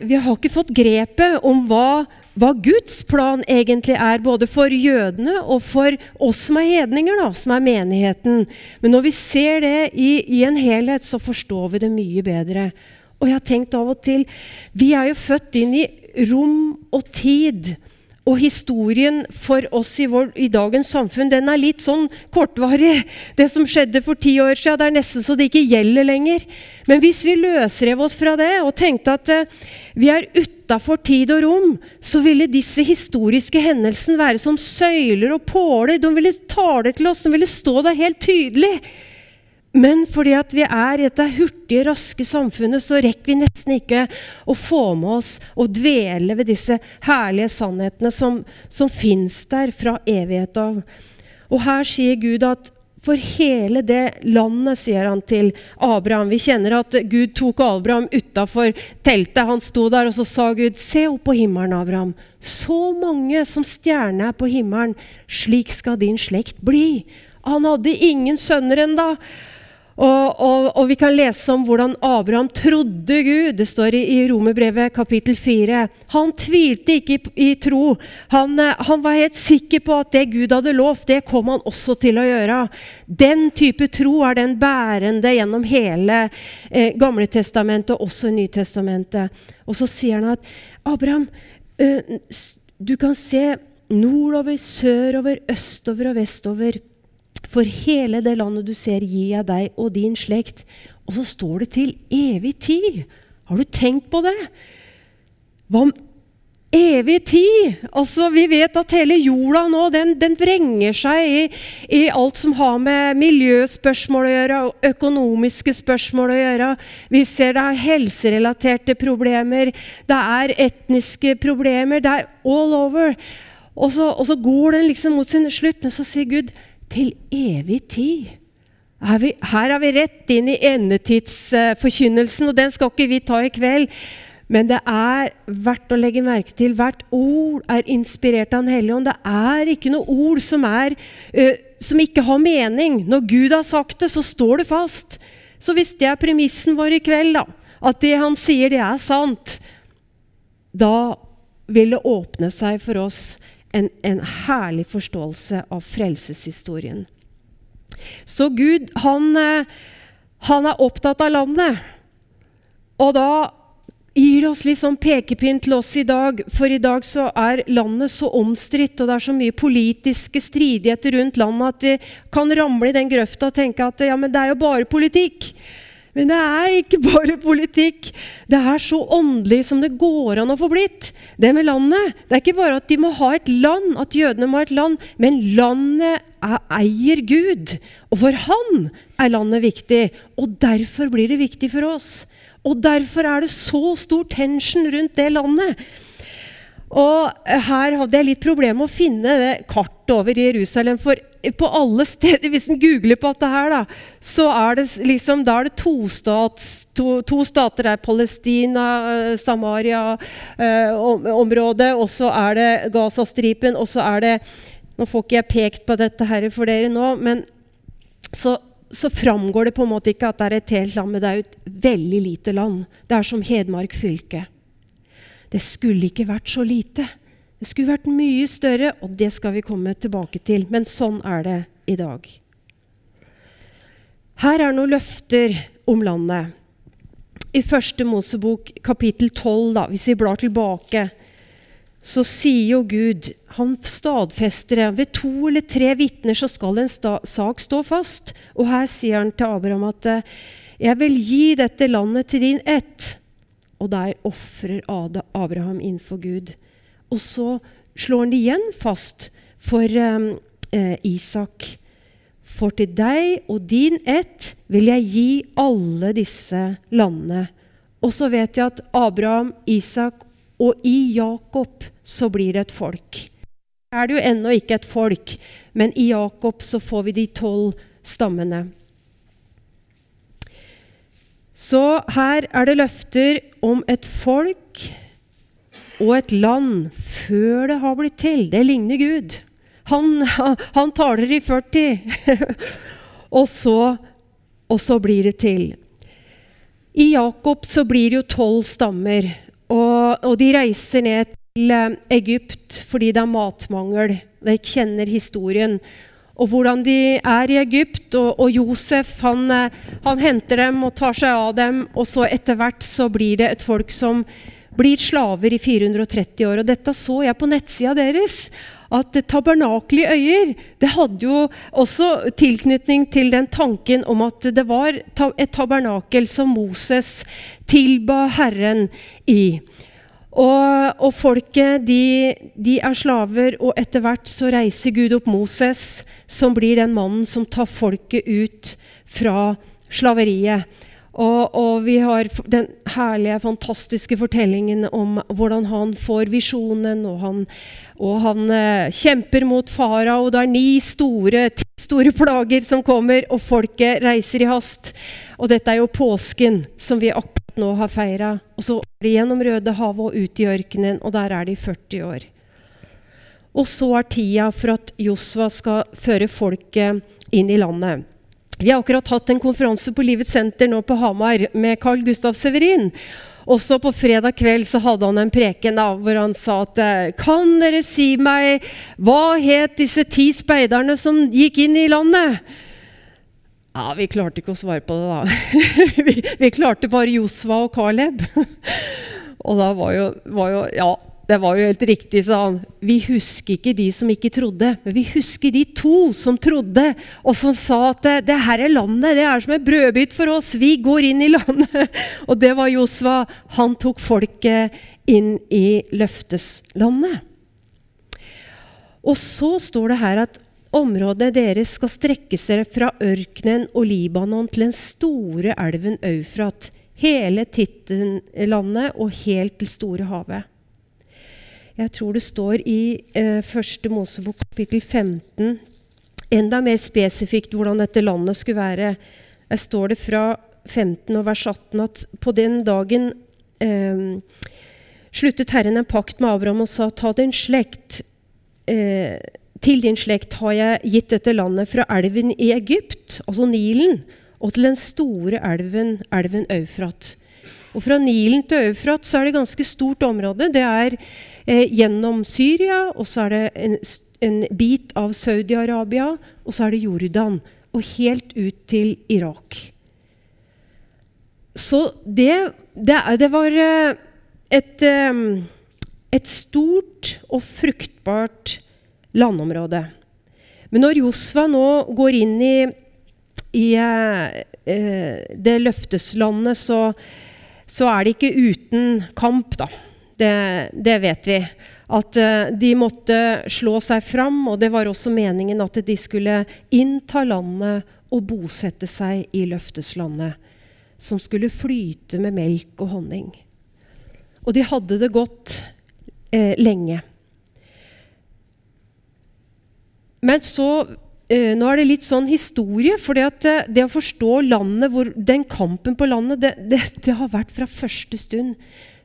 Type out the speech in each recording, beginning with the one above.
vi har ikke fått grepet om hva, hva, Guds plan egentlig er, både for jødene og for oss som er hedninger, da, som er menigheten. Men når vi ser det i, i, en helhet, så forstår vi det mye bedre. Og jeg har tenkt av og til Vi er jo født inn i rom og tid. Og historien for oss i, vår, i, dagens samfunn den er litt sånn kortvarig. Det som skjedde for ti år siden, det er nesten så det ikke gjelder lenger. Men hvis vi løsrev oss fra det og tenkte at uh, vi er utafor tid og rom, så ville disse historiske hendelsene være som søyler og påler. De ville tale til oss, de ville stå der helt tydelig. Men fordi at vi er i dette hurtige, raske samfunnet, så rekker vi nesten ikke å få med oss og dvele ved disse herlige sannhetene som, som fins der fra evighet av. Og her sier Gud at for hele det landet, sier han til Abraham. Vi kjenner at Gud tok Abraham utafor teltet. Han sto der, og så sa Gud, se opp på himmelen, Abraham. Så mange som stjerner er på himmelen. Slik skal din slekt bli. Han hadde ingen sønner ennå. Og, og, og, vi kan lese om hvordan Abraham trodde Gud. Det står i, i Romerbrevet kapittel 4. Han tvilte ikke i, i tro. Han, eh, han, var helt sikker på at det Gud hadde lovt, det kom han også til å gjøre. Den type tro er den bærende gjennom hele eh, Gamle testamentet og også Nytestamentet. Og så sier han at Abraham, øh, du kan se nordover, sørover, østover og vestover. For hele det landet du ser, gir jeg deg og din slekt. Og så står det til evig tid. Har du tenkt på det? Hva om evig tid? Altså, Vi vet at hele jorda nå den, den vrenger seg i, i, alt som har med miljøspørsmål å gjøre, og økonomiske spørsmål å gjøre. Vi ser det er helserelaterte problemer, det er etniske problemer. Det er all over. Og så, og så går den liksom mot sin slutt, men så sier Gud til evig tid. Er her er vi rett inn i endetidsforkynnelsen, og den skal ikke vi ta i kveld. Men det er verdt å legge merke til. Hvert ord er inspirert av Den hellige ånd. Det er ikke noe ord som, er, som ikke har mening. Når Gud har sagt det, så står det fast. Så hvis det er premissen vår i kveld, da, at det han sier, det er sant, da vil det åpne seg for oss en, en herlig forståelse av frelseshistorien. Så Gud, han, eh, han, er opptatt av landet. Og da gir det oss litt sånn pekepinn til oss i dag. For i dag så er landet så omstridt, og det er så mye politiske stridigheter rundt landet at de kan ramle i den grøfta og tenke at ja, men det er jo bare politikk. Men det er ikke bare politikk. Det er så åndelig som det går an å få blitt. Det med landet. Det er ikke bare at de må ha et land, at jødene må ha et land, men landet er, eier Gud. Og for han er landet viktig. Og derfor blir det viktig for oss. Og derfor er det så stor tension rundt det landet. Og her hadde jeg litt problemer med å finne det kartet over Jerusalem. For på alle steder, hvis en googler på dette her, da, så er det liksom, da er det to, stats, to, to stater der. Palestina, eh, Samaria-området, eh, og så er det Gazastripen, og så er det Nå får ikke jeg pekt på dette her for dere nå, men så, så framgår det på en måte ikke at det er et helt land, men det er jo et veldig lite land. Det er som Hedmark fylke. Det skulle ikke vært så lite. Det skulle vært mye større, og det skal vi komme tilbake til. Men sånn er det i dag. Her er noen løfter om landet. I første Mosebok kapittel 12, da, hvis vi blar tilbake, så sier jo Gud Han stadfester det. Ved to eller tre vitner så skal en sak stå fast. Og her sier han til Abraham at jeg vil gi dette landet til din ett. Og der ofrer Abraham innenfor Gud. Og så slår han det igjen fast for um, eh, Isak. For til deg og din ett vil jeg gi alle disse landene. Og så vet vi at Abraham, Isak og i Jakob så blir det et folk. Er det jo ennå ikke et folk, men i Jakob så får vi de tolv stammene. Så her er det løfter om et folk og et land før det har blitt til. Det ligner Gud. Han, han taler i 40, og, så, og så blir det til. I Jakob så blir det jo tolv stammer, og, og, de reiser ned til eh, Egypt fordi det er matmangel. De kjenner historien. Og hvordan de er i Egypt. Og, og Josef han, eh, han, henter dem og tar seg av dem. Og så etter hvert så blir det et folk som blir slaver i 430 år. Og dette så jeg på nettsida deres. At tabernaklet i øyer det hadde jo også tilknytning til den tanken om at det var et tabernakel som Moses tilba Herren i. Og, og folket de, de, er slaver, og etter hvert så reiser Gud opp Moses, som blir den mannen som tar folket ut fra slaveriet. Og, og, vi har den herlige, fantastiske fortellingen om hvordan han får visjonen, og han, og han eh, kjemper mot farao. Det er ni store, store plager som kommer, og folket reiser i hast. Og dette er jo påsken, som vi akkurat nå har feira. Og så er de gjennom Rødehavet og ut i ørkenen, og der er de 40 år. Og så er tida for at Josva skal føre folket inn i landet. Vi har akkurat hatt en konferanse på Livets senter nå på Hamar med Carl Gustav Severin. Også på fredag kveld så hadde han en preken da, hvor han sa at Kan dere si meg hva het disse ti speiderne som gikk inn i landet? Ja, Vi klarte ikke å svare på det, da. vi, vi, klarte bare Josva og Caleb. og da var jo, var jo Ja, det var jo helt riktig, sa han. Vi husker ikke de som ikke trodde, men vi husker de to som trodde, og som sa at det, det her er landet, det er som en brødbit for oss. Vi går inn i landet. Og det var Josva. Han tok folket inn i løfteslandet. Og så står det her at området deres skal strekke seg fra ørkenen og Libanon til den store elven Eufrat, hele Tittenlandet og helt til store havet. Jeg tror det står i eh, Mosebok kapittel 15 enda mer spesifikt hvordan dette landet skulle være. Der står det fra 15 og vers 18 at på den dagen eh, sluttet Herren en pakt med Abraham og sa ta din slekt eh, til din slekt har jeg gitt dette landet fra elven i Egypt, altså Nilen, og til den store elven, elven Eufrat. Og fra Nilen til Eufrat så er det ganske stort område. Det er eh, gjennom Syria, og så er det en, en bit av Saudi-Arabia, og så er det Jordan. Og helt ut til Irak. Så det, det, det var eh, et, eh, et stort og fruktbart landområde. Men når Josva nå går inn i, i eh, det løfteslandet, så, så er det ikke uten kamp, da. Det, det vet vi. At eh, de måtte slå seg fram, og det var også meningen at de skulle innta landet og bosette seg i løfteslandet, som skulle flyte med melk og honning. Og de hadde det godt eh, lenge. Men så eh, Nå er det litt sånn historie. For eh, det, å forstå landet, hvor, den kampen på landet, det, det, det har vært fra første stund.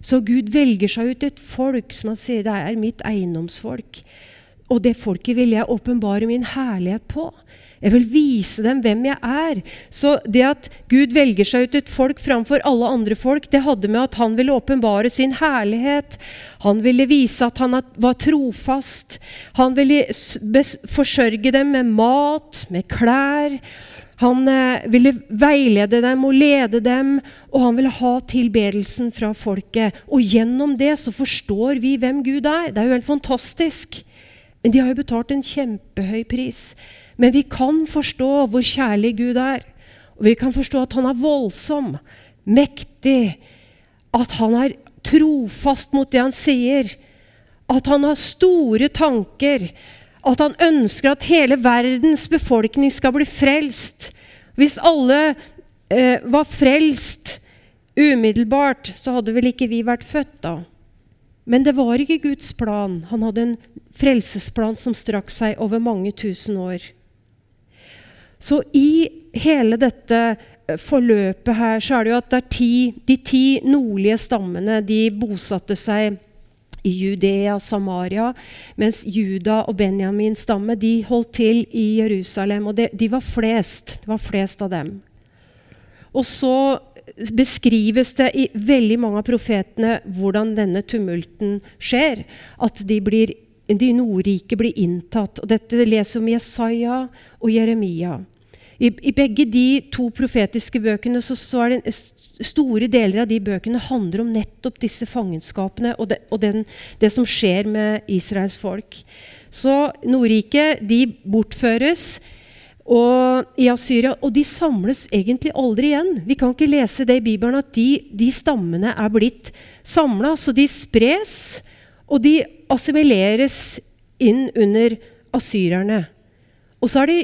Så Gud velger seg ut et folk som han sier det er mitt eiendomsfolk. Og det folket vil jeg åpenbare min herlighet på. Jeg vil vise dem hvem jeg er. Så det at Gud velger seg ut et folk framfor alle andre folk, det hadde med at han ville åpenbare sin herlighet. Han ville vise at han var trofast. Han ville forsørge dem med mat, med klær. Han eh, ville veilede dem og lede dem, og han ville ha tilbedelsen fra folket. Og gjennom det så forstår vi hvem Gud er. Det er jo helt fantastisk. Men de har jo betalt en kjempehøy pris. Men vi kan forstå hvor kjærlig Gud er. Og vi kan forstå at han er voldsom, mektig, at han er trofast mot det han sier. At han har store tanker at han ønsker at hele verdens befolkning skal bli frelst. Hvis alle eh, var frelst Umiddelbart så hadde vel ikke vi vært født da. Men det var ikke Guds plan. Han hadde en frelsesplan som strakk seg over mange tusen år. Så i hele dette eh, forløpet her så er det jo at det ti, de ti nordlige stammene de bosatte seg i Judea og Samaria, mens Juda og Benjamins stamme de holdt til i Jerusalem. Og det, de var flest. Det var flest av dem. Og så beskrives det i veldig mange av profetene hvordan denne tumulten skjer. At de, blir, de nordrike blir inntatt. Og dette leser om Jesaja og Jeremia. I, I, begge de to profetiske bøkene så, så er det store deler av de bøkene handler om nettopp disse fangenskapene og, det, og den, det som skjer med Israels folk. Så Nordriket de bortføres og, i Asyria, og de samles egentlig aldri igjen. Vi kan ikke lese det i Bibelen at de, de stammene er blitt samla. Så de spres, og de assimileres inn under asyrerne. Og så det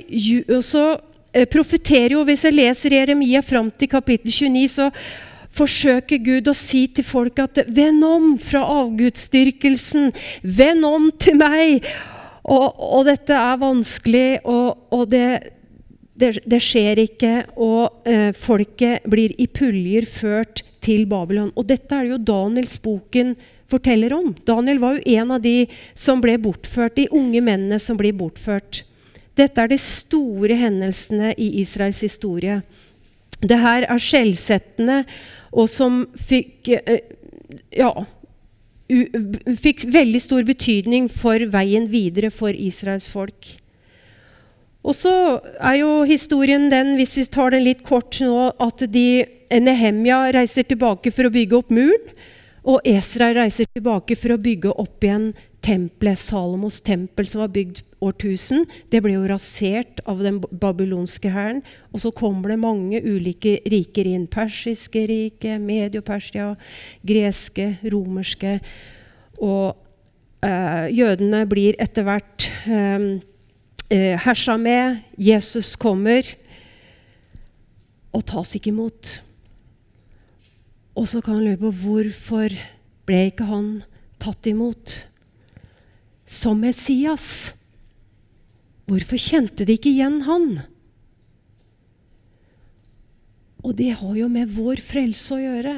og eh, profeterer jo, Hvis jeg leser Jeremia fram til kapittel 29, så forsøker Gud å si til folk at 'Vend om fra avgudsdyrkelsen. Vend om til meg.' Og, og, dette er vanskelig, og, og det, det, det, skjer ikke. Og eh, folket blir i puljer ført til Babylon. Og dette er jo Daniels boken forteller om. Daniel var jo en av de som ble bortført, de unge mennene som blir bortført. Dette er de store hendelsene i Israels historie. Det her er skjellsettende, og som fikk eh, ja, fikk veldig stor betydning for veien videre for Israels folk. Og så er jo historien den, hvis vi tar den litt kort nå, at de, Nehemja reiser tilbake for å bygge opp muren. Og Esra reiser tilbake for å bygge opp igjen tempelet. Salomos tempel som var bygd årtusen. Det ble jo rasert av den babylonske hæren. Og så kommer det mange ulike riker inn. Persiske rike, Medio-Persia, greske, romerske. Og eh, jødene blir etter hvert eh, eh, hersa med. Jesus kommer og tas ikke imot. Og så kan han lure på hvorfor ble ikke han tatt imot som Messias? Hvorfor kjente de ikke igjen han? Og det har jo med vår frelse å gjøre.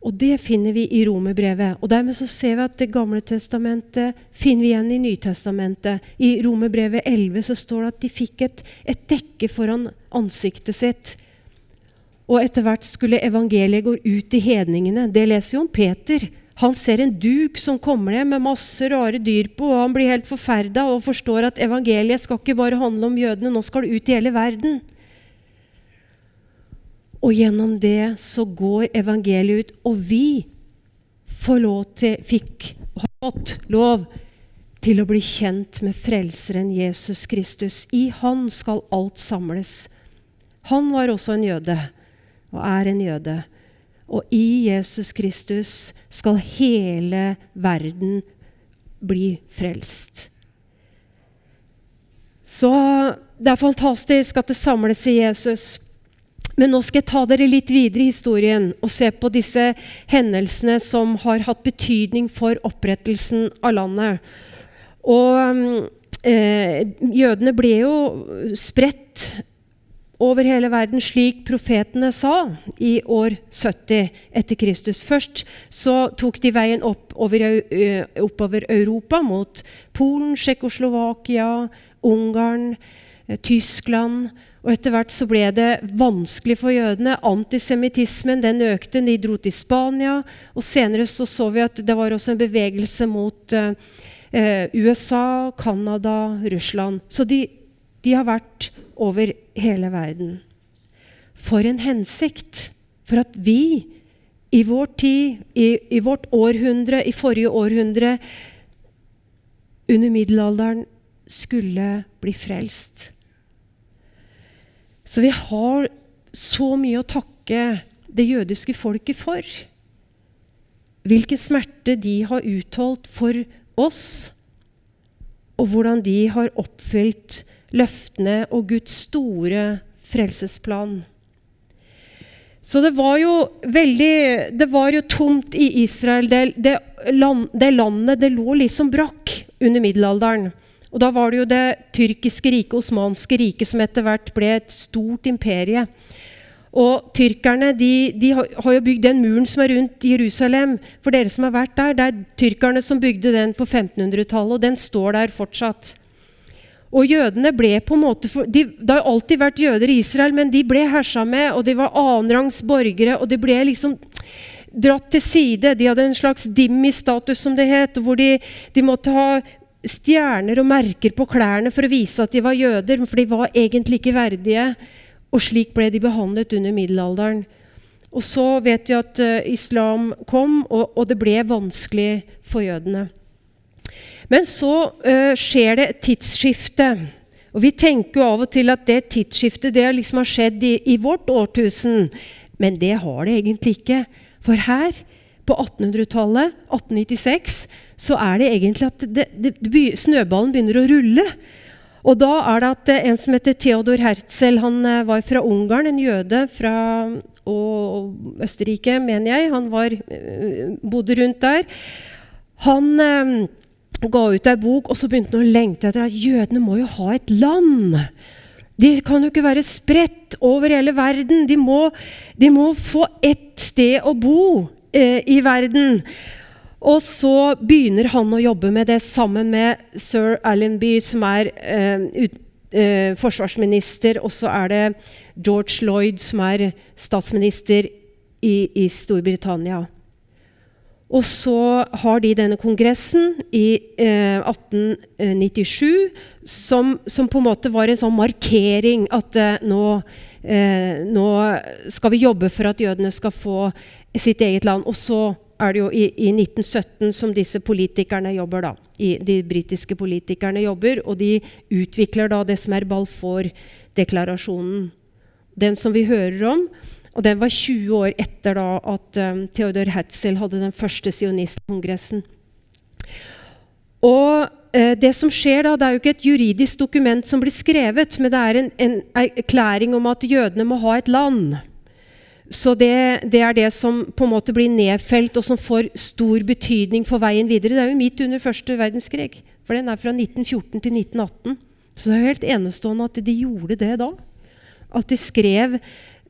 Og det finner vi i romerbrevet. Og dermed så ser vi at Det gamle testamentet finner vi igjen i Nytestamentet. I romerbrevet 11 så står det at de fikk et, et dekke foran ansiktet sitt. Og etter hvert skulle evangeliet gå ut til hedningene. Det leser jo om Peter. Han ser en duk som kommer ned med masse rare dyr på, og han blir helt forferda og forstår at evangeliet skal ikke bare handle om jødene, nå skal det ut i hele verden. Og gjennom det så går evangeliet ut. Og vi får lov til, fikk har fått lov til å bli kjent med Frelseren Jesus Kristus. I Han skal alt samles. Han var også en jøde, og er en jøde. Og i Jesus Kristus skal hele verden bli frelst. Så det er fantastisk at det samles i Jesus. Men nå skal jeg ta dere litt videre i historien og se på disse hendelsene som har hatt betydning for opprettelsen av landet. Og eh, jødene ble jo spredt over hele verden, slik profetene sa i år 70 etter Kristus. Først så tok de veien opp over, oppover Europa, mot Polen, Tsjekkoslovakia, Ungarn, eh, Tyskland og Etter hvert så ble det vanskelig for jødene. Antisemittismen den økte. De dro til Spania. Og senere så, så vi at det var også en bevegelse mot uh, uh, USA, Canada, Russland. Så de, de, har vært over hele verden. For en hensikt! For at vi i vår tid, i, i vårt århundre, i forrige århundre, under middelalderen, skulle bli frelst. Så vi har så mye å takke det jødiske folket for. Hvilken smerte de har utholdt for oss, og hvordan de har oppfylt løftene og Guds store frelsesplan. Så det var jo veldig Det var jo tomt i Israel. Det, det, land, det landet det lå liksom brakk under middelalderen. Og da var det jo det tyrkiske riket, osmanske riket, som etter hvert ble et stort imperie. Og tyrkerne de, de har jo bygd den muren som er rundt Jerusalem. For dere som har vært der, Det er tyrkerne som bygde den på 1500-tallet, og den står der fortsatt. Og jødene ble på en måte de, Det har alltid vært jøder i Israel, men de ble hersa med, og de var annenrangs borgere. og de ble liksom dratt til side. De hadde en slags dimmi-status, som det het. hvor de, de, måtte ha stjerner og merker på klærne for å vise at de var jøder, for de var egentlig ikke verdige. Og slik ble de behandlet under middelalderen. Og så vet vi at uh, islam kom, og, og, det ble vanskelig for jødene. Men så uh, skjer det et tidsskifte. Og Vi tenker jo av og til at det tidsskiftet det liksom har skjedd i, i vårt årtusen. Men det har det egentlig ikke. For her, på 1800-tallet, 1896, så er det egentlig at det, det, det, snøballen begynner å rulle. Og da er det at en som heter Theodor Herzl, han eh, var fra Ungarn, en jøde fra og Østerrike, mener jeg. Han var, eh, bodde rundt der. Han eh, ga ut ei bok, og så begynte han å lengte etter at jødene må jo ha et land. De kan jo ikke være spredt over hele verden. De må, de må få ett sted å bo eh, i verden. Og så begynner han å jobbe med det sammen med sir Allenby, som er eh, ut, eh, forsvarsminister, og så er det George Lloyd, som er statsminister i, i Storbritannia. Og så har de denne kongressen i eh, 1897 som, som, på en måte var en sånn markering at eh, nå, eh, nå, skal vi jobbe for at jødene skal få sitt eget land. Og så er det jo i, i 1917 som disse politikerne jobber. da. I, de britiske politikerne jobber, og de utvikler da det som er Balfour-deklarasjonen. Den som vi hører om. Og den var 20 år etter da at um, Theodor Hetzel hadde den første sionistkongressen. Og eh, det som skjer da, det er jo ikke et juridisk dokument som blir skrevet, men det er en, en erklæring om at jødene må ha et land. Så det, det, er det som på en måte blir nedfelt, og som får stor betydning for veien videre. Det er jo midt under første verdenskrig, for den er fra 1914 til 1918. Så det er jo helt enestående at de gjorde det da. At de skrev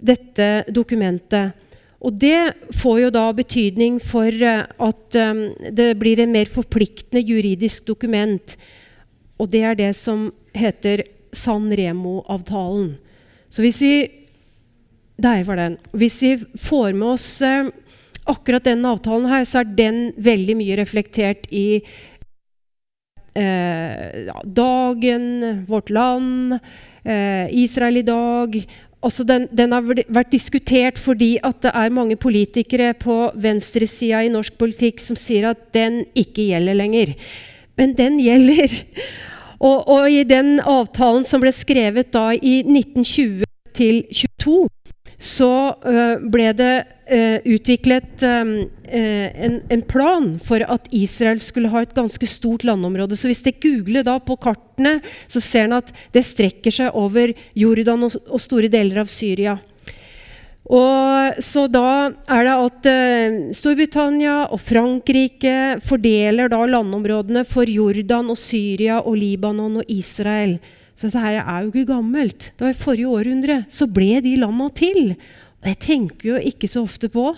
dette dokumentet. Og det får jo da betydning for uh, at um, det blir en mer forpliktende juridisk dokument. Og det er det som heter San Remo-avtalen. Så hvis vi Der var den. Hvis vi får med oss uh, akkurat den avtalen her, så er den veldig mye reflektert i eh, Dagen, Vårt Land, Israel i dag Altså den, den, har vært diskutert fordi at det er mange politikere på venstresida i norsk politikk som sier at den ikke gjelder lenger. Men den gjelder. Og, og i den avtalen som ble skrevet da i 1920 til 22, så uh, ble det uh, utviklet uh, en, en, plan for at Israel skulle ha et ganske stort landområde. Så hvis dere googler da på kartene, så ser en at det strekker seg over Jordan og, og store deler av Syria. Og så da er det at Storbritannia og Frankrike fordeler da landområdene for Jordan og Syria og Libanon og Israel. Så dette her er jo ikke gammelt. Det var i forrige århundre. Så ble de landa til. Og jeg tenker jo ikke så ofte på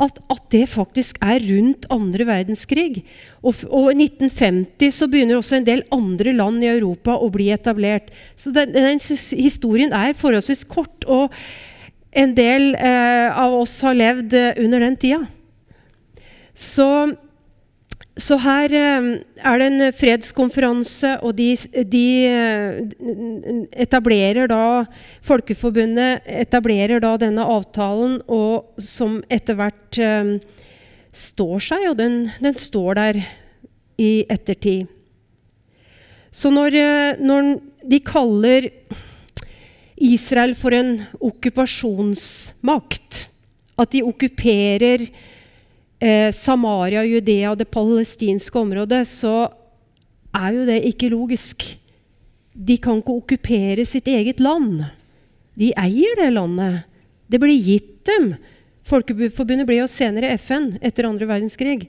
at, at, det faktisk er rundt andre verdenskrig. Og, og, i 1950 så begynner også en del andre land i Europa å bli etablert. Så den, den historien er forholdsvis kort, og en del eh, av oss har levd eh, under den tida. Så så her eh, er det en fredskonferanse, og de, de, eh, etablerer da Folkeforbundet etablerer da denne avtalen, og som etter hvert um, står seg, og den, den, står der i ettertid. Så når, når de kaller Israel for en okkupasjonsmakt, at de okkuperer eh, Samaria, Judea og det palestinske området, så er jo det ikke logisk. De kan ikke okkupere sitt eget land. De eier det landet. Det ble gitt dem. Folkeforbundet ble jo senere FN etter andre verdenskrig.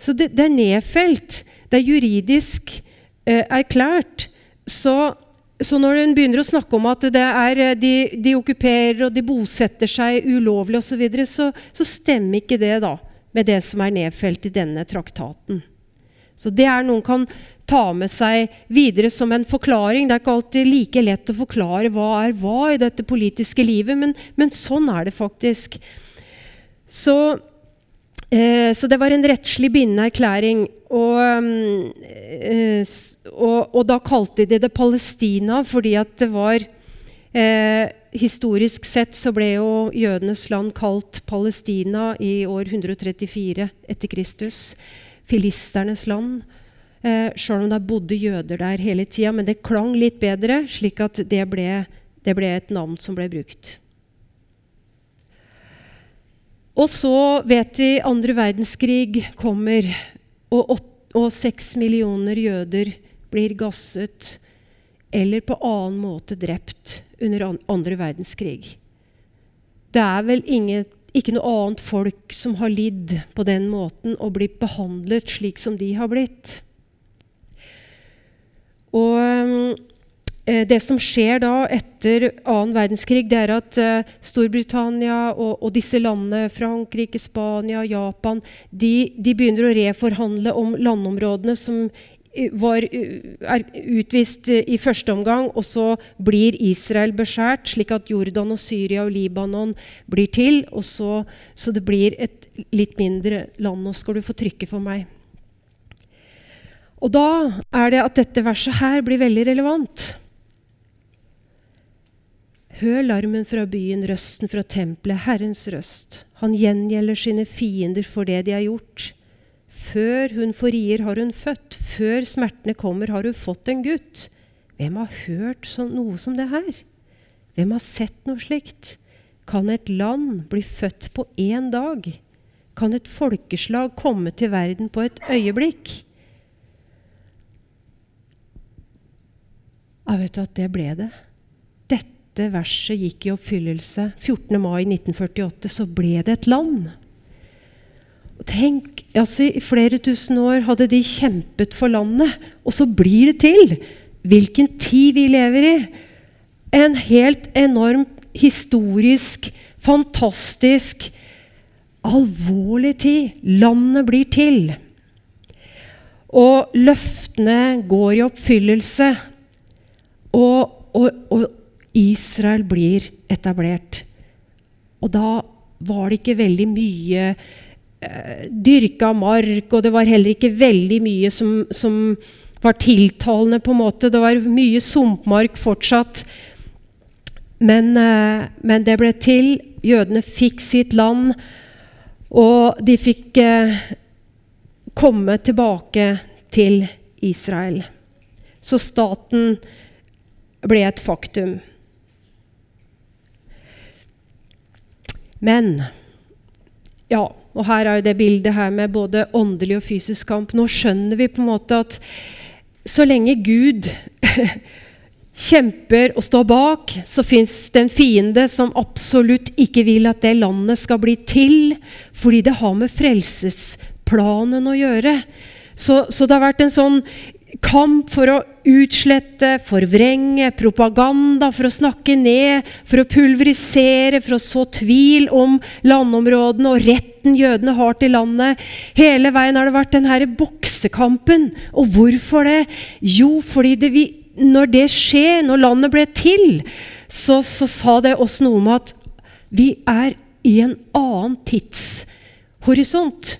Så det, det er nedfelt. Det er juridisk eh, erklært. Så, så, når en begynner å snakke om at er, eh, de, de, okkuperer og de bosetter seg ulovlig osv., så, videre, så så stemmer ikke det da med det som er nedfelt i denne traktaten. Så det er noen kan ta med seg videre som en forklaring. Det er ikke alltid like lett å forklare hva er hva i dette politiske livet, men, men sånn er det faktisk. Så, eh, så, det var en rettslig bindende erklæring. Og, eh, og, og, da kalte de det Palestina fordi at det var eh, Historisk sett så ble jo jødenes land kalt Palestina i år 134 etter Kristus. Filisternes land. Eh, Sjøl om det bodde jøder der hele tida. Men det klang litt bedre, slik at det ble, det ble et navn som ble brukt. Og så vet vi andre verdenskrig kommer, og, og seks millioner jøder blir gasset eller på annen måte drept under andre verdenskrig. Det er vel ingen, ikke noe annet folk som har lidd på den måten og blitt behandlet slik som de har blitt. Og eh, det som skjer da etter annen verdenskrig, det er at eh, Storbritannia og, og, disse landene, Frankrike, Spania, Japan, de, de, begynner å reforhandle om landområdene som var, utvist i første omgang, og så blir Israel beskjært, slik at Jordan og Syria og Libanon blir til. Og så, så det blir et litt mindre land. Nå skal du få trykke for meg. Og da er det at dette verset her blir veldig relevant. Hør larmen fra byen, røsten fra tempelet, Herrens røst. Han gjengjelder sine fiender for det de har gjort. Før hun forrier, har hun født. Før smertene kommer, har hun fått en gutt. Hvem har hørt sånn, noe som det her? Hvem har sett noe slikt? Kan et land bli født på én dag? Kan et folkeslag komme til verden på et øyeblikk? Ja, vet du at det ble det. Dette verset gikk i oppfyllelse. 14. mai 1948 så ble det et land. Tenk, altså I flere tusen år hadde de kjempet for landet, og så blir det til! Hvilken tid vi lever i! En helt enorm historisk, fantastisk, alvorlig tid. Landet blir til. Og løftene går i oppfyllelse. Og, og, og Israel blir etablert. Og da var det ikke veldig mye dyrka mark, og det var heller ikke veldig mye som, som, var tiltalende. på en måte. Det var mye sumpmark fortsatt. Men, eh, men, det ble til. Jødene fikk sitt land, og de fikk eh, komme tilbake til Israel. Så staten ble et faktum. Men ja, og her er jo det bildet her med både åndelig og fysisk kamp. Nå skjønner vi på en måte at så lenge Gud kjemper og står bak, så fins det en fiende som absolutt ikke vil at det landet skal bli til, fordi det har med frelsesplanen å gjøre. Så, så det har vært en sånn kamp for å utslette, forvrenge, propaganda for å snakke ned, for å pulverisere, for å så tvil om landområdene og retten jødene har til landet. Hele veien har det vært denne boksekampen. Og hvorfor det? Jo, fordi det vi, når det skjer, når landet ble til, så, så sa det oss noe om at vi er i en annen tidshorisont.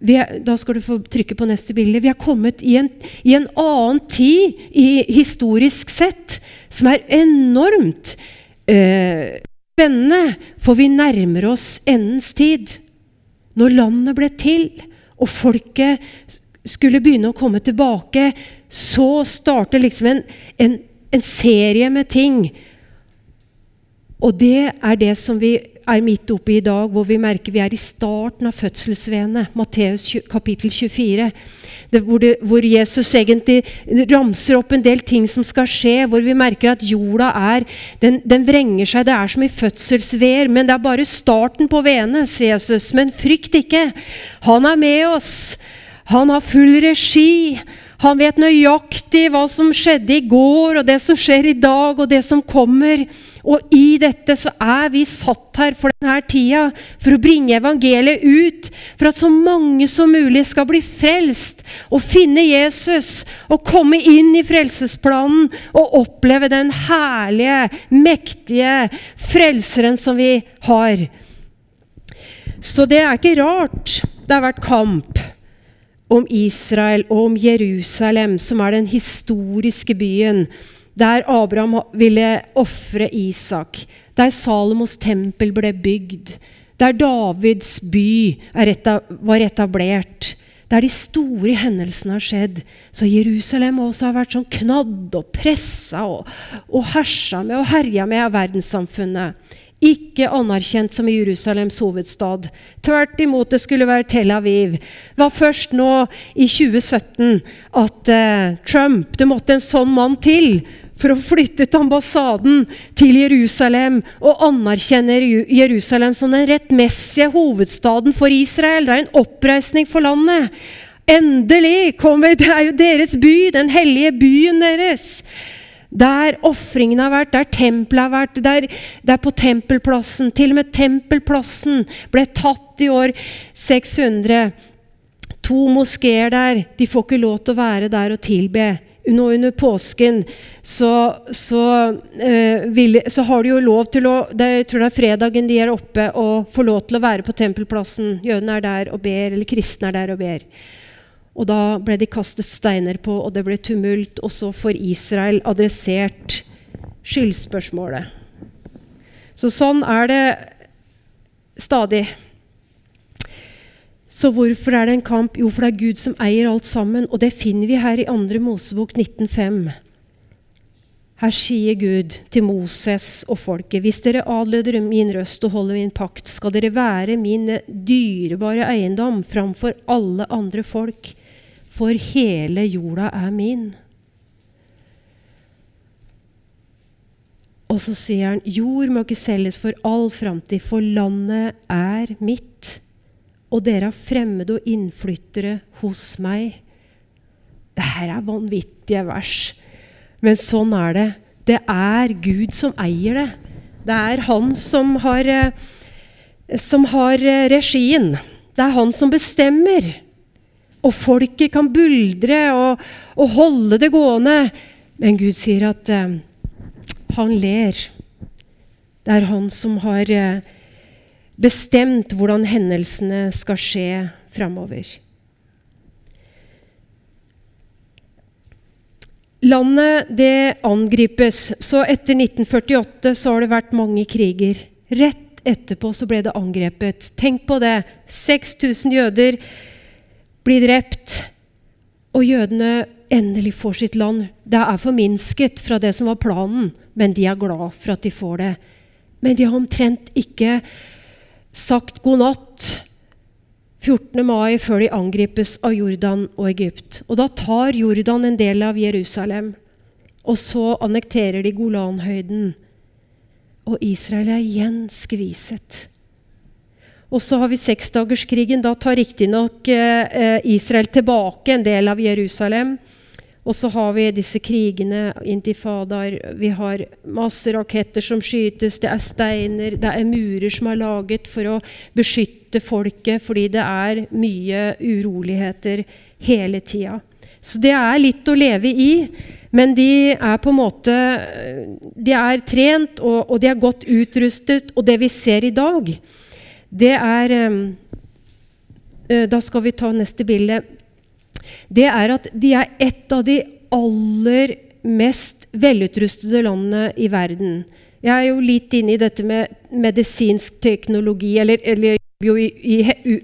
Er, da skal du få trykke på neste bilde. Vi har kommet i en, i en annen tid i, historisk sett som er enormt eh, spennende. For vi nærmer oss endens tid. Når landet ble til, og folket skulle begynne å komme tilbake, så starter liksom en, en, en serie med ting. Og det er det som vi er midt oppe i dag, hvor vi merker vi er i starten av fødselsvenet. Matteus kapittel 24. Det, hvor, det, hvor, Jesus egentlig ramser opp en del ting som skal skje, hvor vi merker at jorda er Den, den vrenger seg. Det er som i fødselsveer, men det er bare starten på veene, sier Jesus. Men frykt ikke. Han er med oss. Han har full regi. Han vet nøyaktig hva som skjedde i går, og det som skjer i dag, og det som kommer. Og i dette så er vi satt her for denne tida, for å bringe evangeliet ut. For at så mange som mulig skal bli frelst og finne Jesus og komme inn i frelsesplanen og oppleve den herlige, mektige frelseren som vi har. Så det er ikke rart det har vært kamp om Israel og om Jerusalem, som er den historiske byen der Abraham ville ofre Isak, der Salomos tempel ble bygd, der Davids by var etablert, der de store hendelsene har skjedd. Så Jerusalem også har vært sånn knadd og pressa og, og hersa med og herja med av verdenssamfunnet ikke anerkjent som Jerusalems hovedstad. Tvert imot, det skulle være Tel Aviv. Det var først nå i 2017 at eh, Trump Det måtte en sånn mann til for å flytte til ambassaden til Jerusalem og anerkjenne Jerusalem som den rettmessige hovedstaden for Israel. Det er en oppreisning for landet. Endelig kommer Det er jo deres by, den hellige byen deres. Der ofringene har vært, der tempelet har vært, der, der på tempelplassen. Til og med tempelplassen ble tatt i år 600. To moskeer der. De får ikke lov til å være der og tilbe. Nå under påsken så, så, eh, vil, så har de jo lov til å det, Jeg tror det er fredagen de er oppe og får lov til å være på tempelplassen. Jødene er der og ber, eller kristne er der og ber. Og da ble de kastet steiner på, og det ble tumult. Og så får Israel adressert skyldspørsmålet. Så sånn er det stadig. Så hvorfor er det en kamp? Jo, for det er Gud som eier alt sammen. Og det finner vi her i 2. Mosebok 1905. Her sier Gud til Moses og folket.: Hvis dere adlyder min røst og holder min pakt, skal dere være min dyrebare eiendom framfor alle andre folk for hele jorda er min. Og så sier han, jord må ikke selges for all framtid, for landet er mitt. Og dere er fremmede og innflyttere hos meg. Dette er vanvittige vers. Men sånn er det. Det er Gud som eier det. Det er han som har, eh, som har eh, regien. Det er han som bestemmer. Og folket kan buldre og, og holde det gående. Men Gud sier at eh, han ler. Det er han som har eh, bestemt hvordan hendelsene skal skje framover. Landet det angripes. Så etter 1948 så har det vært mange kriger. Rett etterpå så ble det angrepet. Tenk på det. 6000 jøder blir drept, og jødene endelig får sitt land. Det er forminsket fra det som var planen, men de er glad for at de får det. Men de har omtrent ikke sagt god natt 14. mai før de angripes av Jordan og Egypt. Og da tar Jordan en del av Jerusalem. Og så annekterer de Golanhøyden. Og Israel er igjen skviset. Og så har vi seksdagerskrigen. Da tar riktignok eh, Israel tilbake en del av Jerusalem. Og så har vi disse krigene, intifadaer. Vi har masse raketter som skytes. Det er steiner, det er murer som er laget for å beskytte folket, fordi det er mye uroligheter hele tida. Så det er litt å leve i. Men de er på en måte De er trent, og, og de er godt utrustet. Og det vi ser i dag, det er eh, Da skal vi ta neste bilde. Det er at de er et av de aller mest velutrustede landene i verden. Jeg er jo litt inne i dette med medisinsk teknologi, eller, eller jo i, i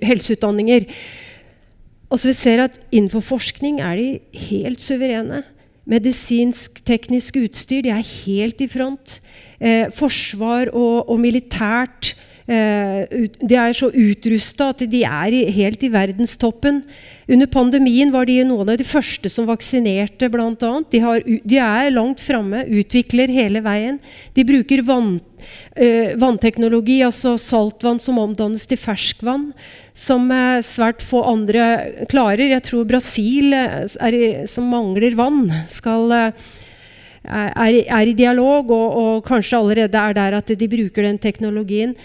helseutdanninger. Altså vi ser at Innenfor forskning er de helt suverene. Medisinsk, teknisk utstyr de er helt i front. Eh, forsvar og, og militært de er så utrusta at de er helt i verdenstoppen. Under pandemien var de noen av de første som vaksinerte, bl.a. De, de er langt framme, utvikler hele veien. De bruker vann, uh, vannteknologi, altså saltvann som omdannes til ferskvann, som uh, svært få andre klarer. Jeg tror Brasil, er, som mangler vann, skal er, er, i dialog, og, og, kanskje allerede er der at de bruker den teknologien.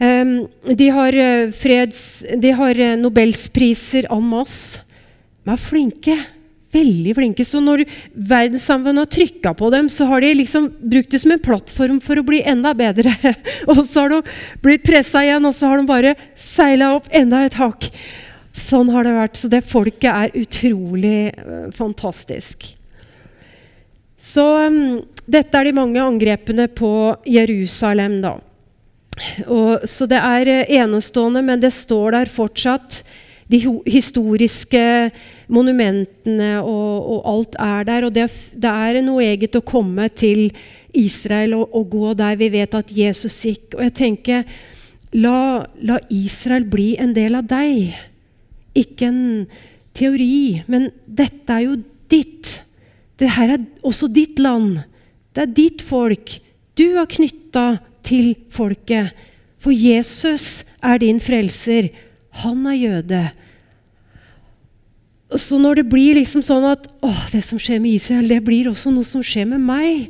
Um, de har, uh, freds, de har uh, nobelspriser en masse. De er flinke. Veldig flinke. Så når verdenssamfunnet har trykka på dem, så har de liksom brukt det som en plattform for å bli enda bedre. og så har de blitt pressa igjen, og så har de bare seila opp enda et hakk. Sånn har det vært. Så det folket er utrolig uh, fantastisk. Så um, dette er de mange angrepene på Jerusalem, da. Og, så det er eh, enestående, men det står der fortsatt. De historiske monumentene og, og alt er der. Og det, det, er noe eget å komme til Israel og, og, gå der vi vet at Jesus gikk. Og jeg tenker la, la Israel bli en del av deg. Ikke en teori, men dette er jo ditt. Det her er også ditt land. Det er ditt folk. Du har knytta til folket. For Jesus er din frelser. Han er jøde. Så når det blir liksom sånn at å, det som skjer med Israel, det blir også noe som skjer med meg.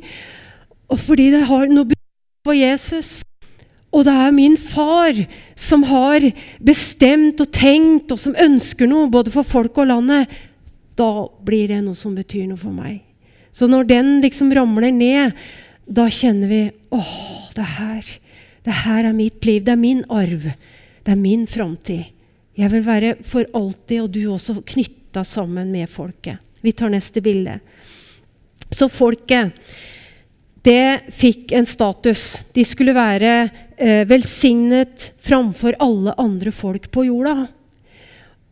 Og fordi det har noe for Jesus. Og det er min far som har bestemt og tenkt, og som ønsker noe både for folk og landet da blir det noe som betyr noe for meg. Så når den liksom ramler ned, da kjenner vi åh, det her, det her er mitt liv. Det er min arv. Det er min framtid. Jeg vil være for alltid, og du også, knytta sammen med folket. Vi tar neste bilde. Så folket, det fikk en status. De skulle være eh, velsignet framfor alle andre folk på jorda.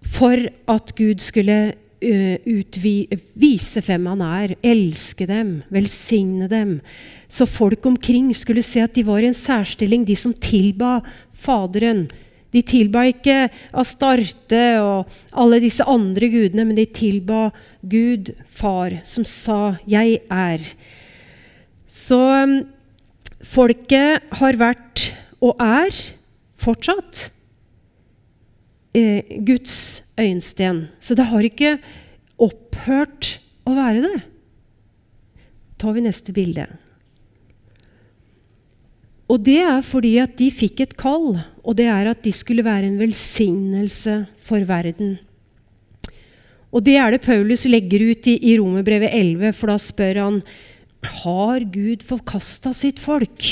For at Gud skulle uh, utvi, vise hvem han er, elske dem, velsigne dem. Så folk omkring skulle se at de var i en særstilling, de som tilba Faderen. De tilba ikke Astarte og alle disse andre gudene, men de tilba Gud, Far, som sa 'Jeg er'. Så um, folket har vært, og er fortsatt, eh, Guds øyensten. Så det har ikke opphørt å være det. tar vi neste bilde. Og det er fordi at de fikk et kall, og det er at de skulle være en velsignelse for verden. Og det er det Paulus legger ut i, i Romerbrevet 11, for da spør han har Gud forkasta sitt folk.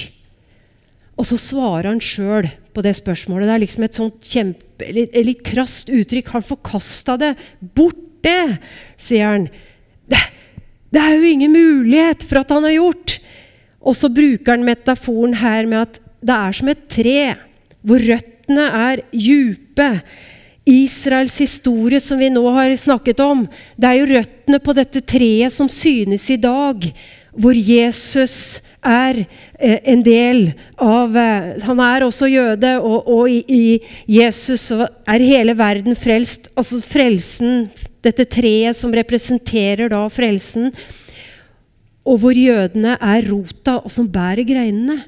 Og så svarer han sjøl på det spørsmålet. Det er liksom et sånt kjempe, litt, litt krast uttrykk. Har forkasta det. Borte, sier han. Det, det, er jo ingen mulighet for at han har gjort. Og så bruker han metaforen her med at det er som et tre hvor røttene er djupe. Israels historie, som vi nå har snakket om, det er jo røttene på dette treet som synes i dag, hvor Jesus er eh, en del av eh, Han er også jøde, og, og i, i, Jesus er hele verden frelst. Altså frelsen, dette treet som representerer da frelsen. Og hvor jødene er rota, og som bærer greinene.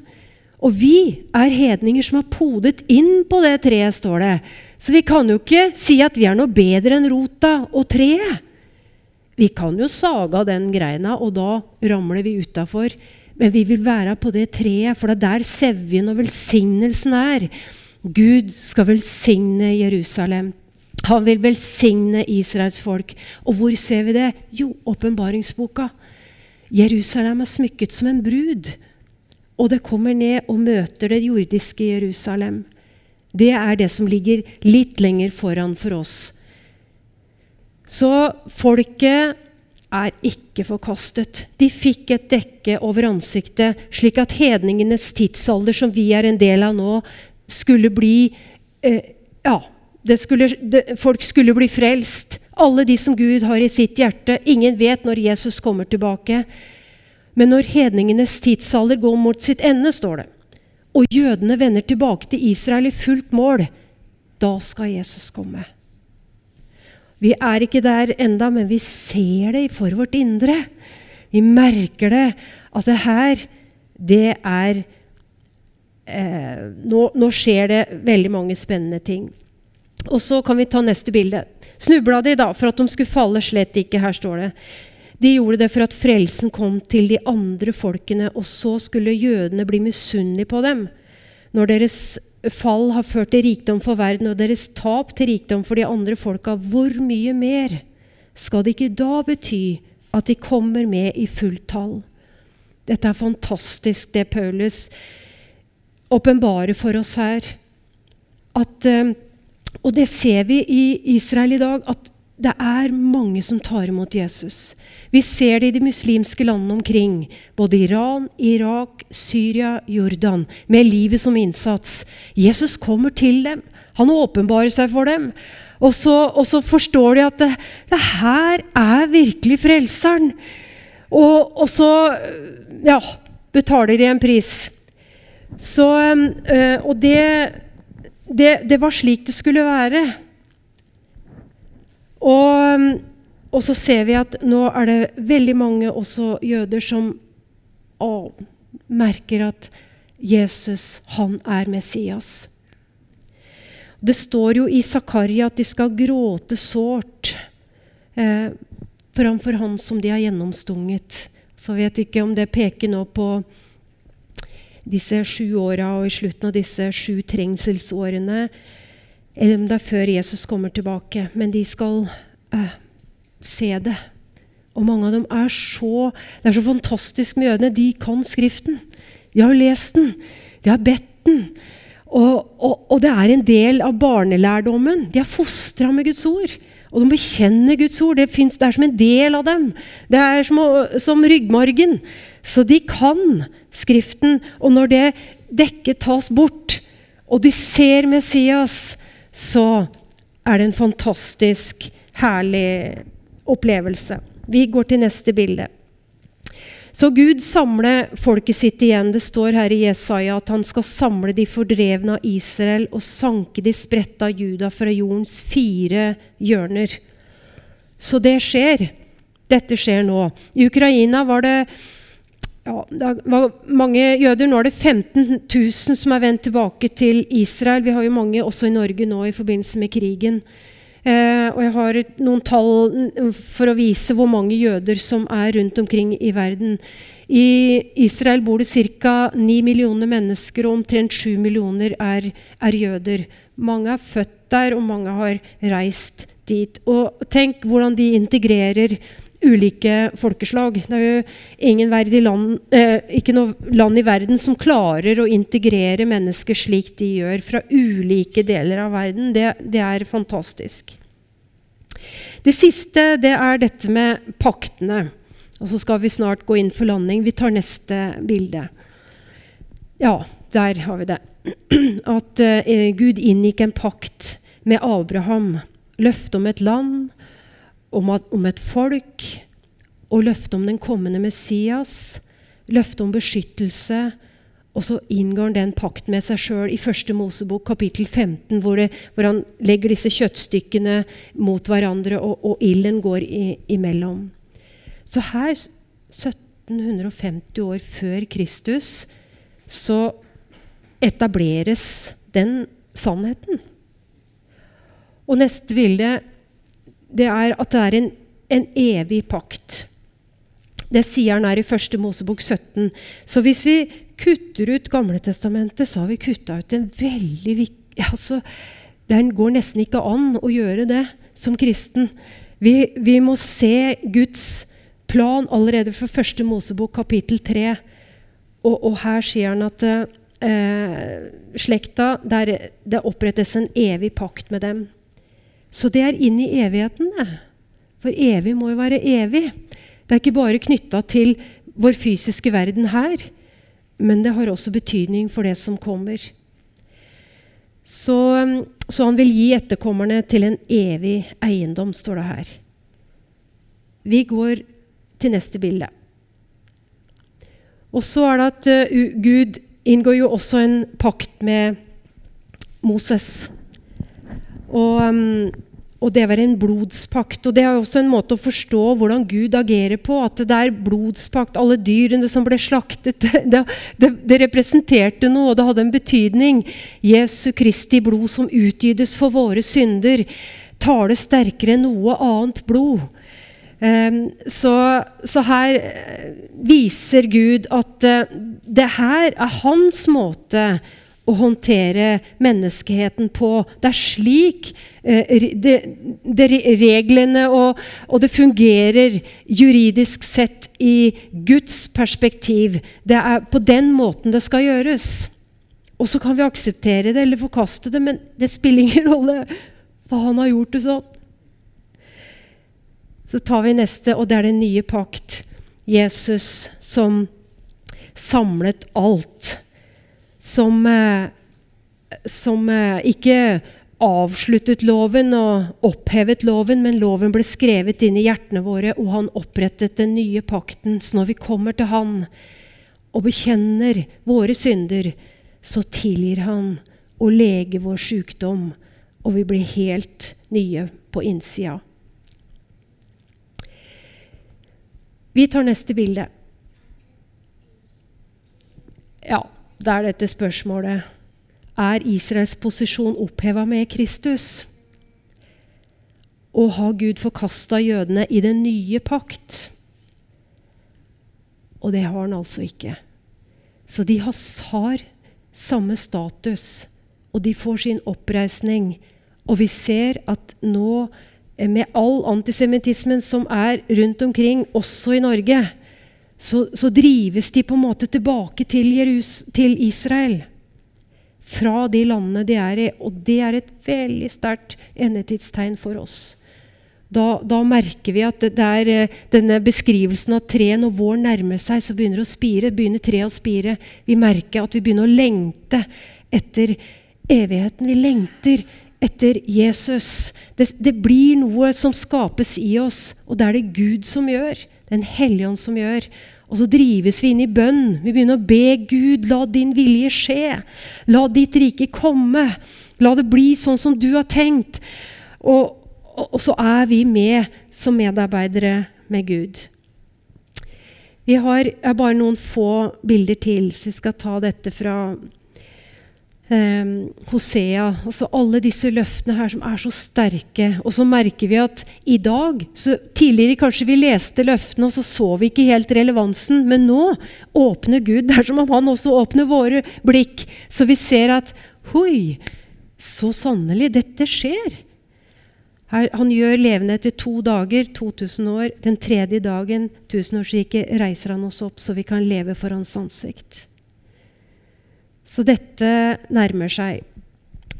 Og vi er hedninger som har podet inn på det treet, står det. Så vi kan jo ikke si at vi er noe bedre enn rota og treet. Vi kan jo sage av den greina, og da ramler vi utafor. Men vi vil være på det treet, for det er der sevjen og velsignelsen er. Gud skal velsigne Jerusalem. Han vil velsigne Israels folk. Og hvor ser vi det? Jo, åpenbaringsboka. Jerusalem er smykket som en brud. Og det kommer ned og møter det jordiske Jerusalem. Det er det som ligger litt lenger foran for oss. Så folket er ikke forkastet. De fikk et dekke over ansiktet, slik at hedningenes tidsalder, som vi er en del av nå, skulle bli eh, Ja, skulle, det, folk skulle bli frelst. Alle de som Gud har i sitt hjerte. Ingen vet når Jesus kommer tilbake. Men når hedningenes tidsalder går mot sitt ende, står det, og jødene vender tilbake til Israel i fullt mål, da skal Jesus komme. Vi er ikke der enda, men vi ser det for vårt indre. Vi merker det, at det her, det er eh, nå, nå, skjer det veldig mange spennende ting. Og så kan vi ta neste bilde. Snubla de da for at de skulle falle? Slett ikke. Her står det. De gjorde det for at frelsen kom til de andre folkene, og så skulle jødene bli misunnelige på dem. Når deres fall har ført til rikdom for verden, og deres tap til rikdom for de andre folka, hvor mye mer skal det ikke da bety at de kommer med i fullt tall? Dette er fantastisk, det Paulus åpenbarer for oss her. At, eh, og det ser vi i Israel i dag, at det er mange som tar imot Jesus. Vi ser det i de muslimske landene omkring. Både Iran, Irak, Syria, Jordan. Med livet som innsats. Jesus kommer til dem. Han åpenbarer seg for dem. Og så, og så forstår de at det, det, her er virkelig frelseren. Og, og så ja, betaler de en pris. Så, øh, og det, det, det var slik det skulle være. Og, og, så ser vi at nå er det veldig mange også jøder som å, merker at Jesus, han er Messias. Det står jo i Zakaria at de skal gråte sårt eh, framfor han som de har gjennomstunget. Så vet vi ikke om det peker nå på disse sju åra og i slutten av disse sju trengselsårene eller om det er før Jesus kommer tilbake. Men de skal uh, se det. Og mange av dem er så Det er så fantastisk med jødene. De kan Skriften. De har lest den. De har bedt den. Og, og, og det er en del av barnelærdommen. De er fostra med Guds ord. Og de bekjenner Guds ord. Det, finnes, det er som en del av dem. Det er som, som ryggmargen. Så de kan Skriften. Og når det dekket tas bort, og de ser Messias, så er det en fantastisk herlig opplevelse. Vi går til neste bilde. Så Gud samler folket sitt igjen. Det står her i Jesaja at han skal samle de fordrevne av Israel og sanke de spredte av Juda fra jordens fire hjørner. Så det skjer. Dette skjer nå. I Ukraina var det ja, det var mange jøder. Nå er det 15 000 som er vendt tilbake til Israel. Vi har jo mange også i Norge nå i forbindelse med krigen. Eh, og jeg har noen tall for å vise hvor mange jøder som er rundt omkring i verden. I Israel bor det ca. 9 millioner mennesker, og omtrent 7 millioner er, er jøder. Mange er født der, og mange har reist dit. Og tenk hvordan de integrerer ulike folkeslag. Det er jo ingen land, eh, ikke noe land i verden som klarer å integrere mennesker slik de gjør, fra ulike deler av verden. Det, det er fantastisk. Det siste det er dette med paktene. Og så skal vi snart gå inn for landing. Vi tar neste bilde. Ja, der har vi det. At eh, Gud inngikk en pakt med Abraham. Løfte om et land om, at, om et folk og løfte om den kommende Messias, løfte om beskyttelse. Og så inngår han den pakt med seg sjøl i første Mosebok kapittel 15, hvor, det, hvor, han legger disse kjøttstykkene mot hverandre, og, og ilden går i, imellom. Så her, 1750 år før Kristus, så etableres den sannheten. Og neste bilde det er at det er en, en evig pakt. Det sier han her i første Mosebok 17. Så hvis vi kutter ut Gamletestamentet, så har vi kutta ut en veldig viktig altså, Det går nesten ikke an å gjøre det som kristen. Vi, vi må se Guds plan allerede fra første Mosebok kapittel 3. Og, og, her sier han at eh, slekta der, Det opprettes en evig pakt med dem. Så det er inn i evigheten, det. For evig må jo være evig. Det er ikke bare knytta til vår fysiske verden her, men det har også betydning for det som kommer. Så, så han vil gi etterkommerne til en evig eiendom, står det her. Vi går til neste bilde. Og så er det at uh, Gud inngår jo også en pakt med Moses. Og, um, og det var en blodspakt. Og det er også en måte å forstå hvordan Gud agerer på. At det er blodspakt. Alle dyrene som ble slaktet, det, det, det representerte noe, og det hadde en betydning. Jesu Kristi blod som utgytes for våre synder, taler sterkere enn noe annet blod. Um, så, så, her uh, viser Gud at uh, det her er hans måte å håndtere menneskeheten på. Det er slik eh, det, det reglene og, og, det fungerer juridisk sett i Guds perspektiv. Det er på den måten det skal gjøres. Og så kan vi akseptere det eller forkaste det, men det spiller ingen rolle hva han har gjort sånn. Så tar vi neste, og det er den nye pakt. Jesus som samlet alt som, eh, som eh, ikke avsluttet loven og opphevet loven, men loven ble skrevet inn i hjertene våre, og han opprettet den nye pakten. Så når vi kommer til han og bekjenner våre synder, så tilgir han og leger vår sykdom, og vi blir helt nye på innsida. Vi tar neste bilde. Ja, det er dette spørsmålet Er Israels posisjon oppheva med Kristus? Og har Gud forkasta jødene i den nye pakt? Og det har han altså ikke. Så de har samme status, og de får sin oppreisning. Og vi ser at nå, med all antisemittismen som er rundt omkring, også i Norge, så, så, drives de på en måte tilbake til, Jerus, til, Israel. Fra de landene de er i. Og det er et veldig sterkt endetidstegn for oss. Da, da, merker vi at det, er eh, denne beskrivelsen av tre når våren nærmer seg, så begynner det å spire. begynner treet å spire. Vi merker at vi begynner å lengte etter evigheten. Vi lengter etter Jesus. Det, det blir noe som skapes i oss, og det er det Gud som gjør. Den hellige ånd som gjør. Og så drives vi inn i bønn. Vi begynner å be Gud, la din vilje skje. La ditt rike komme. La det bli sånn som du har tenkt. Og, og, og så er vi med som medarbeidere med Gud. Vi har bare noen få bilder til, så vi skal ta dette fra eh, Hosea. Altså alle disse løftene her som er så sterke. Og så merker vi at i dag så Tidligere kanskje vi leste løftene, og så så vi ikke helt relevansen. Men nå åpner Gud. Det er som om han også åpner våre blikk. Så vi ser at Hoi! Så sannelig, dette skjer. Her, han gjør levende etter to dager, 2000 år. Den tredje dagen, tusenårsriket, reiser han oss opp, så vi kan leve for hans ansikt. Så dette nærmer seg.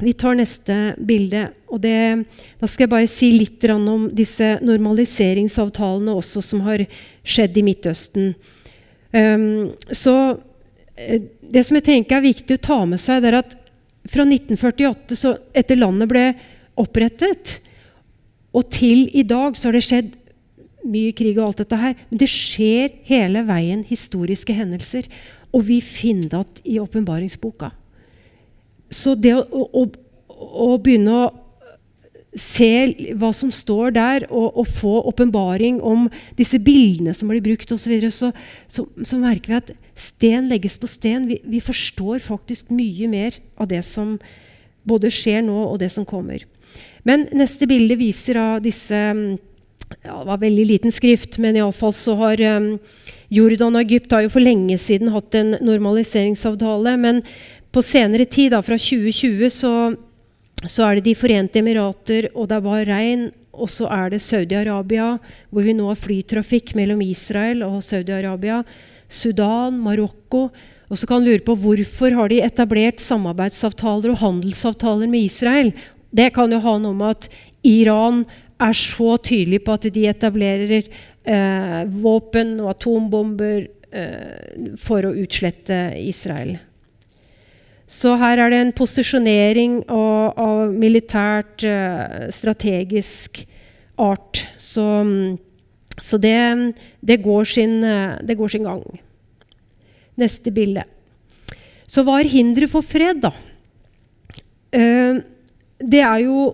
Vi tar neste bilde. og det, Da skal jeg bare si litt om disse normaliseringsavtalene også som har skjedd i Midtøsten. Um, så eh, Det som jeg tenker er viktig å ta med seg, det er at fra 1948, så etter landet ble opprettet, og til i dag så har det skjedd mye krig og alt dette her. Men det skjer hele veien historiske hendelser. Og vi finner det i åpenbaringsboka. Så det å, å, å, begynne å se hva som står der, og, og få åpenbaring om disse bildene som blir brukt osv., så, så, så, så merker vi at sten legges på sten. Vi, vi, forstår faktisk mye mer av det som både skjer nå, og det som kommer. Men neste bilde viser av disse ja, Det var veldig liten skrift, men iallfall så har um, Jordan og Egypt har jo for lenge siden hatt en normaliseringsavtale. Men på senere tid, da, fra 2020, så, så er det De forente emirater, og det er Bahrain, og så er det Saudi-Arabia, hvor vi nå har flytrafikk mellom Israel og Saudi-Arabia. Sudan, Marokko. Og så kan du lure på hvorfor har de etablert samarbeidsavtaler og handelsavtaler med Israel. Det kan jo ha noe med at Iran er så tydelig på at de etablerer eh, våpen og atombomber eh, for å utslette Israel. Så her er det en posisjonering av, av militært, eh, strategisk art. Så, så det, det, går sin, det, går sin, gang. Neste bilde. Så hva er hinderet for fred, da? Eh, det er jo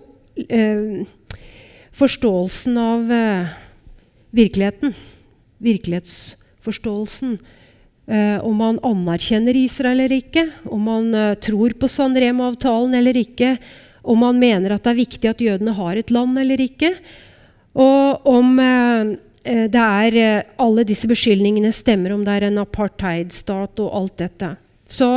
eh, forståelsen av eh, virkeligheten. Virkelighetsforståelsen. Uh, om man anerkjenner Israel eller ikke, om man uh, tror på San Remo-avtalen eller ikke, om man mener at det er viktig at jødene har et land eller ikke, og om eh, det er alle disse beskyldningene stemmer, om det er en apartheidstat og alt dette. Så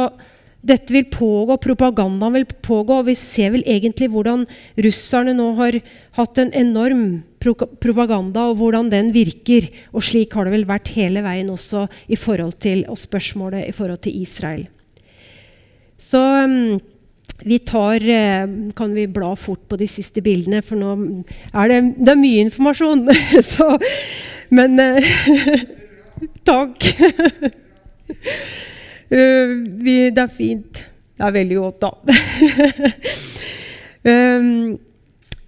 dette vil pågå, propagandaen vil pågå, og vi ser vel egentlig hvordan russerne nå har hatt en enorm propaganda, og hvordan den virker. Og slik har det vel vært hele veien også i forhold til og spørsmålet i forhold til Israel. Så um, vi tar Kan vi bla fort på de siste bildene, for nå er det, det er mye informasjon. Så, men Takk. Uh, vi, det er fint. Det er veldig godt, da. um,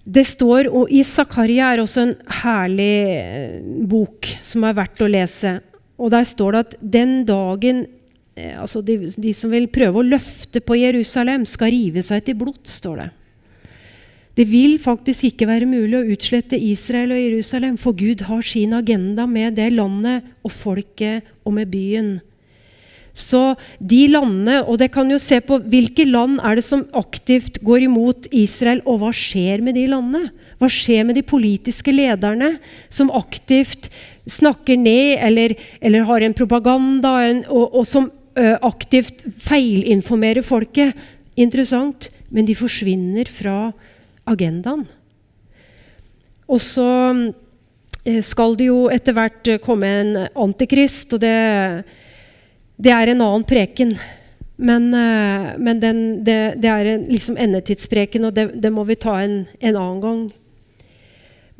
det står, og I Zakaria er også en herlig uh, bok som er verdt å lese. Og Der står det at den dagen uh, altså de, de, som vil prøve å løfte på Jerusalem, skal rive seg til blod, står det. Det vil faktisk ikke være mulig å utslette Israel og Jerusalem, for Gud har sin agenda med det landet og folket og med byen. Så de landene Og det kan jo se på hvilke land er det som aktivt går imot Israel, og hva skjer med de landene? Hva skjer med de politiske lederne som aktivt snakker ned eller, eller har en propaganda, en, og, og, som ø, aktivt feilinformerer folket? Interessant, men de forsvinner fra agendaen. Og så skal det jo etter hvert komme en antikrist, og det det er en annen preken. Men, uh, men den, det, det, er en, liksom endetidspreken, og det, det, må vi ta en, en, annen gang.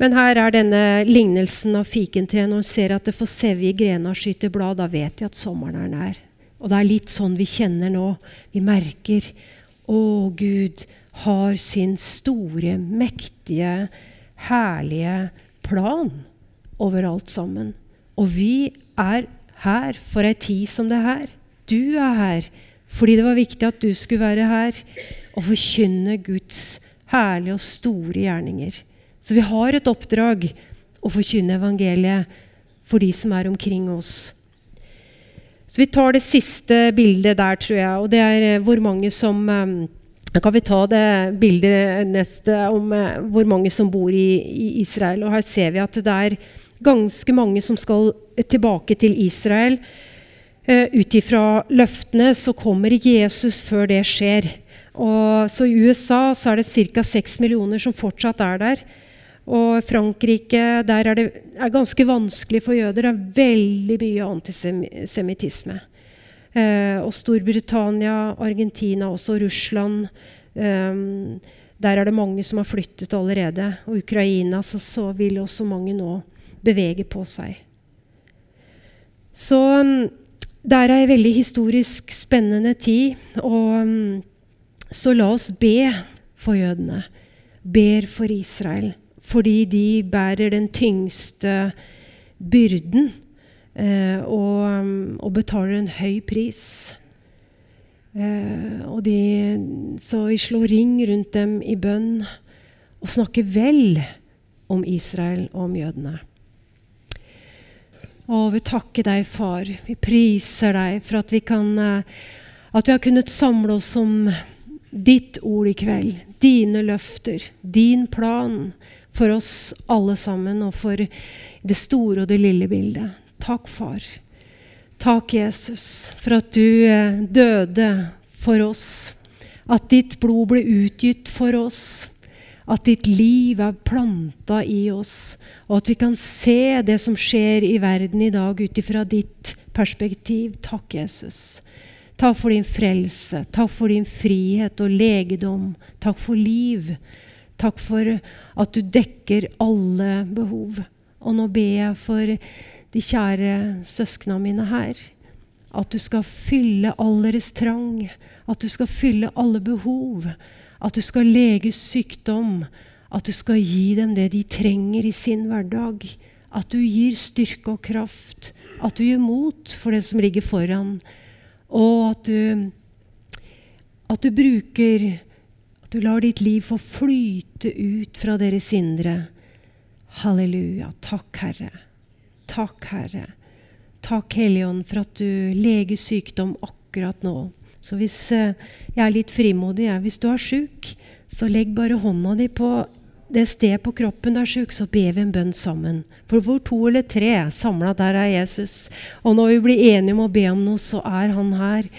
Men her er denne lignelsen av fikentreet. Når en ser at det får sevje i grena skyter blad, da vet vi at sommeren er nær. Og det er litt sånn vi kjenner nå. Vi merker Å, Gud har sin store, mektige, herlige plan over alt sammen. Og vi er her for ei tid som det her. Du er her fordi det var viktig at du skulle være her og forkynne Guds herlige og store gjerninger. Så vi har et oppdrag å forkynne evangeliet for de som er omkring oss. Så Vi tar det siste bildet der, tror jeg. Og det er eh, hvor mange som um, kan vi ta det bildet neste om uh, hvor mange som bor i, i, Israel. Og Her ser vi at det er ganske mange som skal tilbake til Israel. Uh, Ut ifra løftene så kommer ikke Jesus før det skjer. Og, så I USA så er det ca. 6 millioner som fortsatt er der. Og Frankrike der er det er ganske vanskelig for jøder. Det er veldig mye antisemittisme. Eh, og Storbritannia, Argentina, også Russland. Eh, der er det mange som har flyttet allerede. Og Ukraina så, så vil også mange nå bevege på seg. Så um, det er ei veldig historisk spennende tid. Og um, så la oss be for jødene. Ber for Israel. Fordi de bærer den tyngste byrden eh, og, um, og, betaler en høy pris. Eh, og de, så vi slår ring rundt dem i bønn og snakker vel om Israel og om jødene. Og vi takker deg, far. Vi priser deg for at vi, kan, eh, at vi har kunnet samle oss om ditt ord i kveld. Dine løfter, din plan for oss alle sammen og for det store og det lille bildet. Takk, far. Takk, Jesus, for at du eh, døde for oss. At ditt blod ble utgitt for oss. At ditt liv er planta i oss, og at vi kan se det som skjer i verden i dag ut ifra ditt perspektiv. Takk, Jesus. Takk for din frelse. Takk for din frihet og legedom. Takk for liv. Takk for at du dekker alle behov. Og nå ber jeg for de kjære søsknene mine her. At du skal fylle all deres trang. At du skal fylle alle behov. At du skal lege sykdom. At du skal gi dem det de trenger i sin hverdag. At du gir styrke og kraft. At du gir mot for det som ligger foran. Og at du At du bruker At du lar ditt liv få flyte ut fra deres indre. Halleluja. Takk, Herre. Takk, Herre. Takk, Helligånd, for at du leger sykdom akkurat nå. Så hvis eh, jeg er litt frimodig, jeg, hvis du er sjuk, så legg bare hånda di på det stedet på kroppen du er sjuk, så ber vi en bønn sammen. For hvor to eller tre er samla, der er Jesus. Og når vi blir enige om å be om noe, så er han her.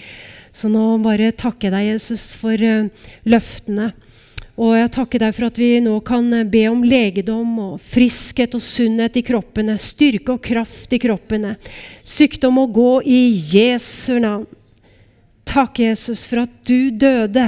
Så nå bare takker jeg deg, Jesus, for uh, løftene. Og jeg takker deg for at vi nå kan uh, be om legedom og friskhet og sunnhet i kroppene. Styrke og kraft i kroppene. Sykdom må gå i Jesu navn. Takk, Jesus, for at du døde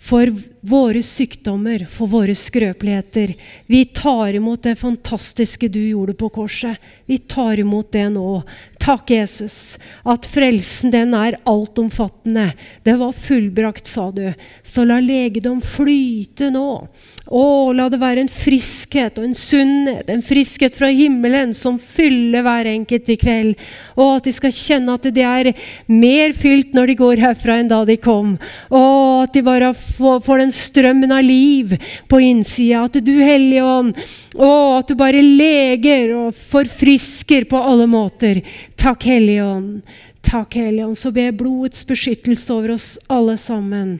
for våre sykdommer, for våre skrøpeligheter. Vi tar imot det fantastiske du gjorde på korset. Vi tar imot det nå. Takk, Jesus, at frelsen den er altomfattende. Det var fullbrakt, sa du. Så la legedom flyte nå. Å, la det være en friskhet og en sunnhet, en friskhet fra himmelen som fyller hver enkelt i kveld. Og at de skal kjenne at de er mer fylt når de går herfra enn da de kom. Og at de bare får, den strømmen av liv på innsida. At du, Hellige Ånd, at du bare leger og forfrisker på alle måter. Takk, Hellige Ånd. Takk, Hellige Ånd. Så ber blodets beskyttelse over oss alle sammen.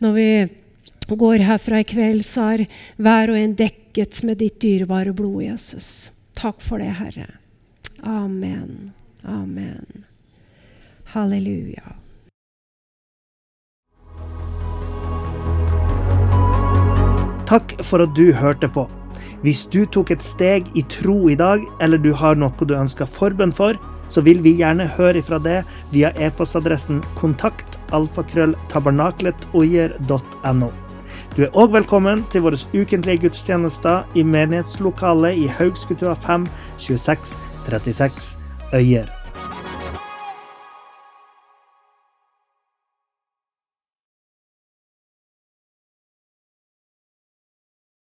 Når vi går herfra i kveld, så er hver og en dekket med ditt dyrebare blod, Jesus. Takk for det, Herre. Amen. Amen. Halleluja. Takk for at du hørte på. Hvis du tok et steg i tro i dag, eller du har noe du ønsker forbønn for, så vil vi gjerne høre ifra det via e-postadressen kontakt alfakrølltabernaklet.oier.no. Du er òg velkommen til våre ukentlige gudstjenester i menighetslokalet i Haugskutua 5 26 36 Øyer.